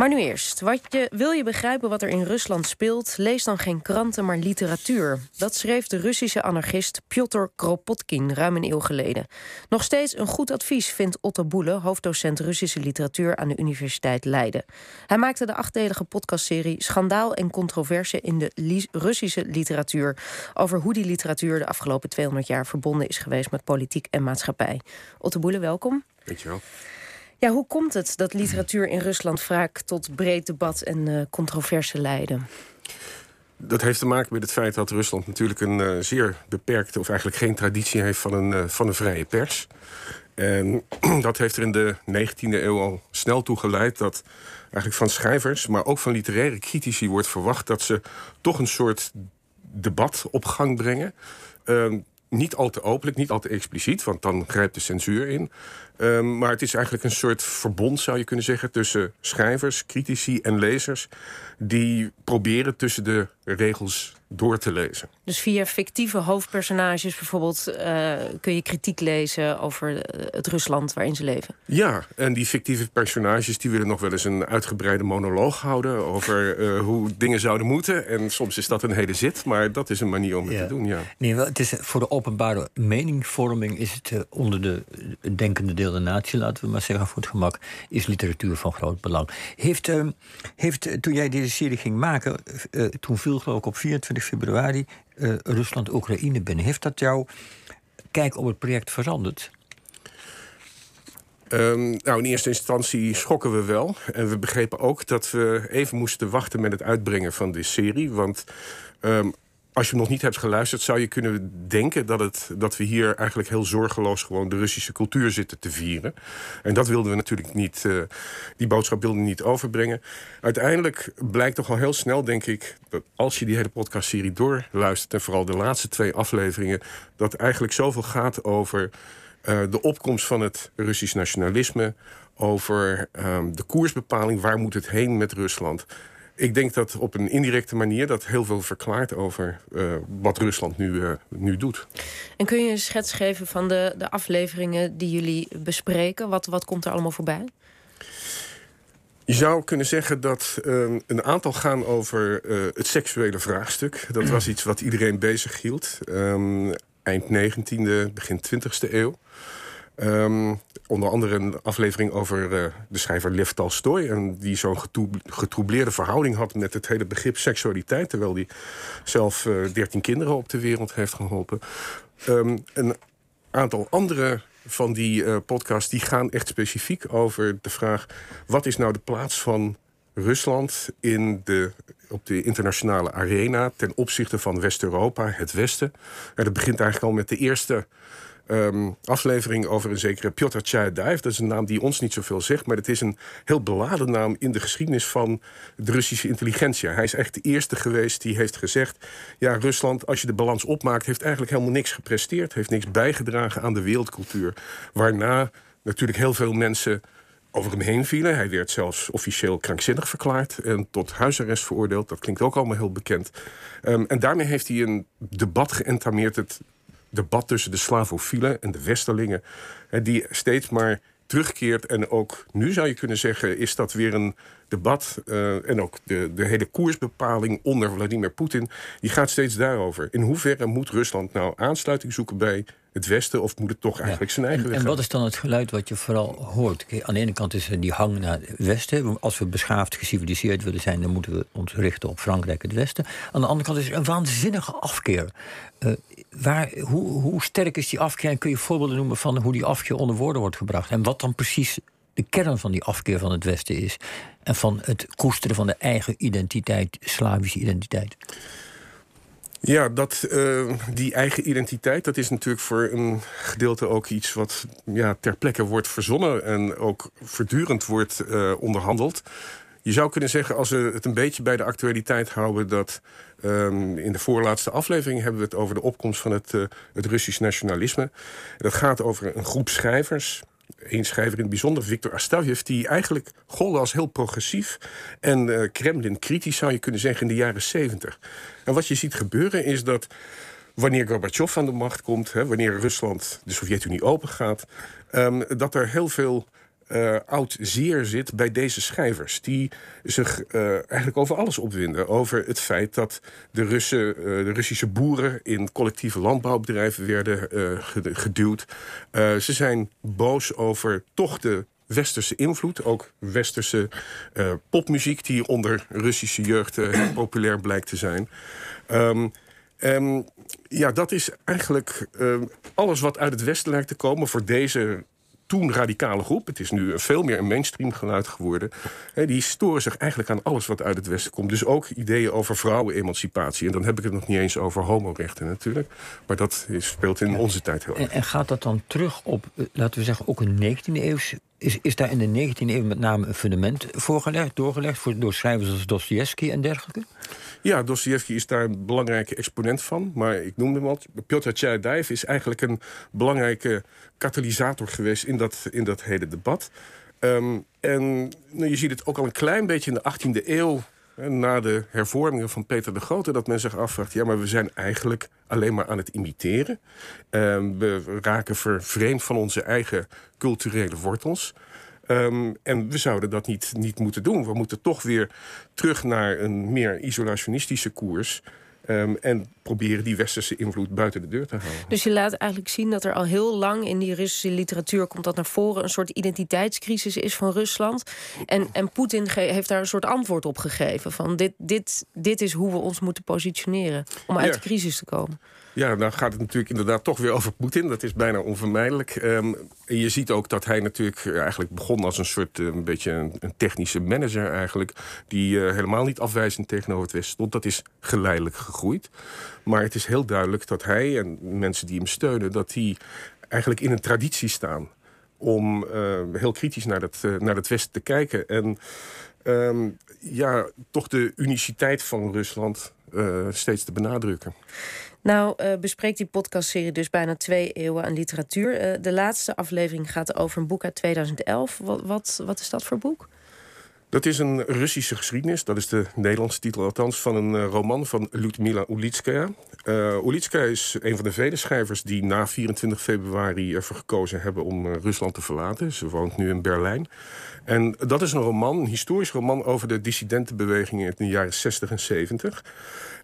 Maar nu eerst. Wat je, wil je begrijpen wat er in Rusland speelt? Lees dan geen kranten, maar literatuur. Dat schreef de Russische anarchist Piotr Kropotkin ruim een eeuw geleden. Nog steeds een goed advies, vindt Otto Boele, hoofddocent Russische literatuur aan de Universiteit Leiden. Hij maakte de achtdelige podcastserie Schandaal en controverse in de Russische literatuur. Over hoe die literatuur de afgelopen 200 jaar verbonden is geweest met politiek en maatschappij. Otto Boele, welkom. Dankjewel. Ja, hoe komt het dat literatuur in Rusland vaak tot breed debat en uh, controverse leiden? Dat heeft te maken met het feit dat Rusland natuurlijk een uh, zeer beperkte, of eigenlijk geen traditie heeft van een, uh, van een vrije pers. En dat heeft er in de 19e eeuw al snel toe geleid dat eigenlijk van schrijvers, maar ook van literaire critici wordt verwacht dat ze toch een soort debat op gang brengen. Uh, niet al te openlijk, niet al te expliciet, want dan grijpt de censuur in. Um, maar het is eigenlijk een soort verbond, zou je kunnen zeggen, tussen schrijvers, critici en lezers. Die proberen tussen de regels door te lezen. Dus via fictieve hoofdpersonages bijvoorbeeld uh, kun je kritiek lezen over het Rusland waarin ze leven. Ja, en die fictieve personages die willen nog wel eens een uitgebreide monoloog houden over uh, hoe dingen zouden moeten. En soms is dat een hele zit, maar dat is een manier om het ja. te doen. Ja. Nee, wel, het is voor de openbare meningvorming is het uh, onder de denkende deel de natie, laten we maar zeggen voor het gemak, is literatuur van groot belang. Heeft, ehm, heeft toen jij deze serie ging maken, toen viel geloof ik op 24 februari uh, Rusland-Oekraïne binnen. Heeft dat jouw kijk op het project veranderd? Um, nou, in eerste instantie schokken we wel. En we begrepen ook dat we even moesten wachten met het uitbrengen van die serie. Want um, als je nog niet hebt geluisterd, zou je kunnen denken dat, het, dat we hier eigenlijk heel zorgeloos gewoon de Russische cultuur zitten te vieren. En dat wilden we natuurlijk niet, uh, die boodschap wilden we niet overbrengen. Uiteindelijk blijkt toch al heel snel, denk ik, dat als je die hele podcastserie doorluistert, en vooral de laatste twee afleveringen, dat eigenlijk zoveel gaat over uh, de opkomst van het Russisch nationalisme, over um, de koersbepaling, waar moet het heen met Rusland. Ik denk dat op een indirecte manier dat heel veel verklaart over uh, wat Rusland nu, uh, nu doet. En kun je een schets geven van de, de afleveringen die jullie bespreken? Wat, wat komt er allemaal voorbij? Je zou kunnen zeggen dat um, een aantal gaan over uh, het seksuele vraagstuk. Dat was iets wat iedereen bezig hield. Um, eind 19e, begin 20e eeuw. Um, onder andere een aflevering over uh, de schrijver Lev Tolstoy... en die zo'n getroubleerde verhouding had met het hele begrip seksualiteit... terwijl hij zelf uh, 13 kinderen op de wereld heeft geholpen. Um, een aantal andere van die uh, podcasts die gaan echt specifiek over de vraag... wat is nou de plaats van Rusland in de, op de internationale arena... ten opzichte van West-Europa, het Westen? En dat begint eigenlijk al met de eerste um, aflevering over een zekere Piotr Tchaadaev. Dat is een naam die ons niet zoveel zegt, maar het is een heel beladen naam in de geschiedenis van de Russische intelligentie. Hij is echt de eerste geweest die heeft gezegd: ja, Rusland, als je de balans opmaakt, heeft eigenlijk helemaal niks gepresteerd, heeft niks bijgedragen aan de wereldcultuur. Waarna natuurlijk heel veel mensen over hem heen vielen. Hij werd zelfs officieel krankzinnig verklaard en tot huisarrest veroordeeld. Dat klinkt ook allemaal heel bekend. Um, en daarmee heeft hij een debat geëntameerd. Het debat tussen de slavofielen en de westerlingen... die steeds maar terugkeert. En ook nu zou je kunnen zeggen, is dat weer een debat. Uh, en ook de, de hele koersbepaling onder Vladimir Poetin... die gaat steeds daarover. In hoeverre moet Rusland nou aansluiting zoeken bij het Westen... of moet het toch eigenlijk zijn eigen en, weg En wat is dan het geluid wat je vooral hoort? Aan de ene kant is er die hang naar het Westen. Als we beschaafd, geciviliseerd willen zijn... dan moeten we ons richten op Frankrijk, het Westen. Aan de andere kant is er een waanzinnige afkeer. Uh, waar, hoe, hoe sterk is die afkeer? En kun je voorbeelden noemen van hoe die afkeer onder woorden wordt gebracht? En wat dan precies de kern van die afkeer van het Westen is. En van het koesteren van de eigen identiteit, Slavische identiteit. Ja, dat, uh, die eigen identiteit, dat is natuurlijk voor een gedeelte ook iets wat ja, ter plekke wordt verzonnen en ook voortdurend wordt uh, onderhandeld. Je zou kunnen zeggen, als we het een beetje bij de actualiteit houden, dat um, in de voorlaatste aflevering hebben we het over de opkomst van het, uh, het Russisch nationalisme. Dat gaat over een groep schrijvers een schrijver in het bijzonder, Viktor Astafjev... die eigenlijk golde als heel progressief en uh, Kremlin-kritisch... zou je kunnen zeggen, in de jaren 70. En wat je ziet gebeuren is dat wanneer Gorbachev aan de macht komt... Hè, wanneer Rusland, de Sovjet-Unie, opengaat... Um, dat er heel veel uh, oud zeer zit bij deze schrijvers. Die zich uh, eigenlijk over alles opwinden. Over het feit dat de, Russen, uh, de Russische boeren in collectieve landbouwbedrijven werden geduwd. ze zijn boos over toch de westerse invloed. Ook westerse popmuziek die onder Russische jeugd heel populair blijkt te zijn. Um, Um, ja, dat is eigenlijk uh, alles wat uit het Westen lijkt te komen voor deze toen radicale groep. Het is nu veel meer een mainstream geluid geworden. He, die storen zich eigenlijk aan alles wat uit het Westen komt. Dus ook ideeën over vrouwenemancipatie. En dan heb ik het nog niet eens over homorechten natuurlijk. Maar dat is, speelt in onze tijd heel erg. En, en, gaat dat dan terug op, eh, laten we zeggen, ook een 19e eeuwse is, is daar in de 19e eeuw met name een fundament voorgelegd, doorgelegd voor, door schrijvers als Dostoevsky en dergelijke? Ja, Dostoevsky is daar een belangrijke exponent van. Maar ik noemde hem wat. Piotr Tjajdaev is eigenlijk een belangrijke katalysator geweest in dat, in dat hele debat. Um, en nou, je ziet het ook al een klein beetje in de 18e eeuw na de hervormingen van Peter de Grote... dat men zich afvraagt, ja, maar we zijn eigenlijk alleen maar aan het imiteren. Um, we raken vervreemd van onze eigen culturele wortels. Um, en we zouden dat niet, niet moeten doen. We moeten toch weer terug naar een meer isolationistische koers... Um, en proberen die westerse invloed buiten de deur te houden. Dus je laat eigenlijk zien dat er al heel lang in die Russische literatuur komt dat naar voren een soort identiteitscrisis is van Rusland. En, en Poetin heeft daar een soort antwoord op gegeven: van dit, dit, dit is hoe we ons moeten positioneren om uit de crisis te komen. Ja, dan gaat het natuurlijk inderdaad toch weer over Poetin. Dat is bijna onvermijdelijk. Um, en je ziet ook dat hij natuurlijk eh, eigenlijk begon als een soort uh, een beetje een, een, technische manager eigenlijk. Die uh, helemaal niet afwijzend tegenover het Westen stond. Dat is geleidelijk gegroeid. Maar het is heel duidelijk dat hij en mensen die hem steunen, dat die eigenlijk in een traditie staan. Om heel kritisch naar het, naar het Westen te kijken. En um, ja, toch de uniciteit van Rusland steeds te benadrukken. Nou, bespreekt die podcastserie dus bijna twee eeuwen aan literatuur. De laatste aflevering gaat over een boek uit 2011. Wat, wat, wat, is dat voor boek? Dat is een Russische geschiedenis. Dat is de Nederlandse titel althans van een uh, roman van Ludmila Ulitskaya. Uh, Ulitskaya is een van de vele schrijvers die na 24 februari ervoor gekozen hebben om uh, Rusland te verlaten. Ze woont nu in Berlijn. En dat is een roman, een historisch roman over de dissidentenbewegingen in de jaren 60 en 70.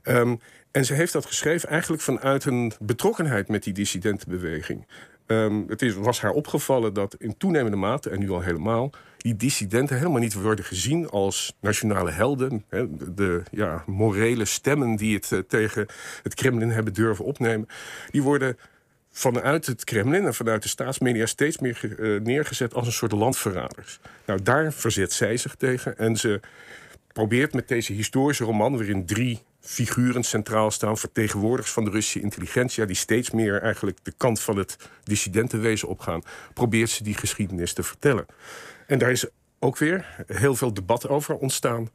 Um, en ze heeft dat geschreven eigenlijk vanuit een betrokkenheid met die dissidentenbeweging. Um, het is, was haar opgevallen dat in toenemende mate, en nu al helemaal, die dissidenten helemaal niet worden gezien als nationale helden. De ja, morele stemmen die het uh, tegen het Kremlin hebben durven opnemen, die worden vanuit het Kremlin en vanuit de staatsmedia steeds meer uh, neergezet als een soort landverraders. Nou, daar verzet zij zich tegen en ze probeert met deze historische roman, waarin drie figuren centraal staan, vertegenwoordigers van de Russische intelligentie, die steeds meer eigenlijk de kant van het dissidentenwezen opgaan, probeert ze die geschiedenis te vertellen. En daar is ook weer heel veel debat over ontstaan,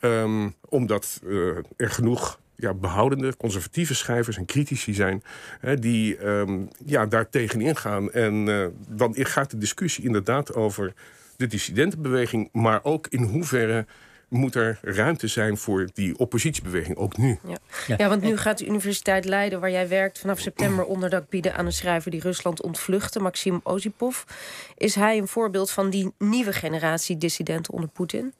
um, omdat uh, er genoeg ja, behoudende, conservatieve schrijvers en critici zijn... Hè, die um, ja, daar tegenin gaan. En uh, dan gaat de discussie inderdaad over de dissidentenbeweging... maar ook in hoeverre moet er ruimte zijn voor die oppositiebeweging, ook nu. Ja, ja. want nu gaat de Universiteit Leiden, waar jij werkt... vanaf september onderdak bieden aan een schrijver die Rusland ontvluchtte... Maxim Ozipov. Is hij een voorbeeld van die nieuwe generatie dissidenten onder Poetin?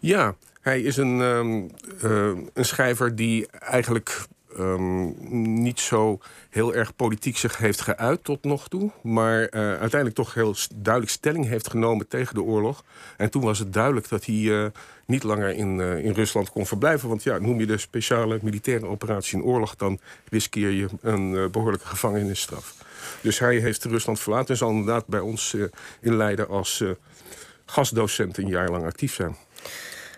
Ja, hij is een, um, uh, een schrijver die eigenlijk um, niet zo heel erg politiek zich heeft geuit tot nog toe. Maar uh, uiteindelijk toch heel duidelijk stelling heeft genomen tegen de oorlog. En toen was het duidelijk dat hij uh, niet langer in, uh, in Rusland kon verblijven. Want ja, noem je de speciale militaire operatie in oorlog... dan riskeer je een behoorlijke gevangenisstraf. Dus hij heeft Rusland verlaten en zal inderdaad bij ons in Leiden... als gastdocent een jaar lang actief zijn.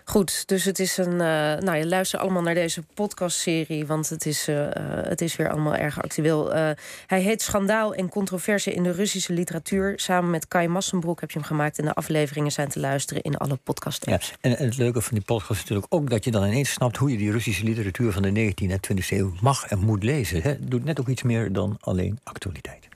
Goed, dus het is een. Uh, nou, je luistert allemaal naar deze podcastserie, want het is, uh, het is weer allemaal erg actueel. Uh, hij heet Schandaal en controverse in de Russische literatuur. Samen met Kai Massenbroek heb je hem gemaakt. En de afleveringen zijn te luisteren in alle podcast-apps. Ja, en, en, het leuke van die podcast is natuurlijk ook dat je dan ineens snapt hoe je die Russische literatuur van de 19e en 20e eeuw mag en moet lezen. Het doet net ook iets meer dan alleen actualiteit.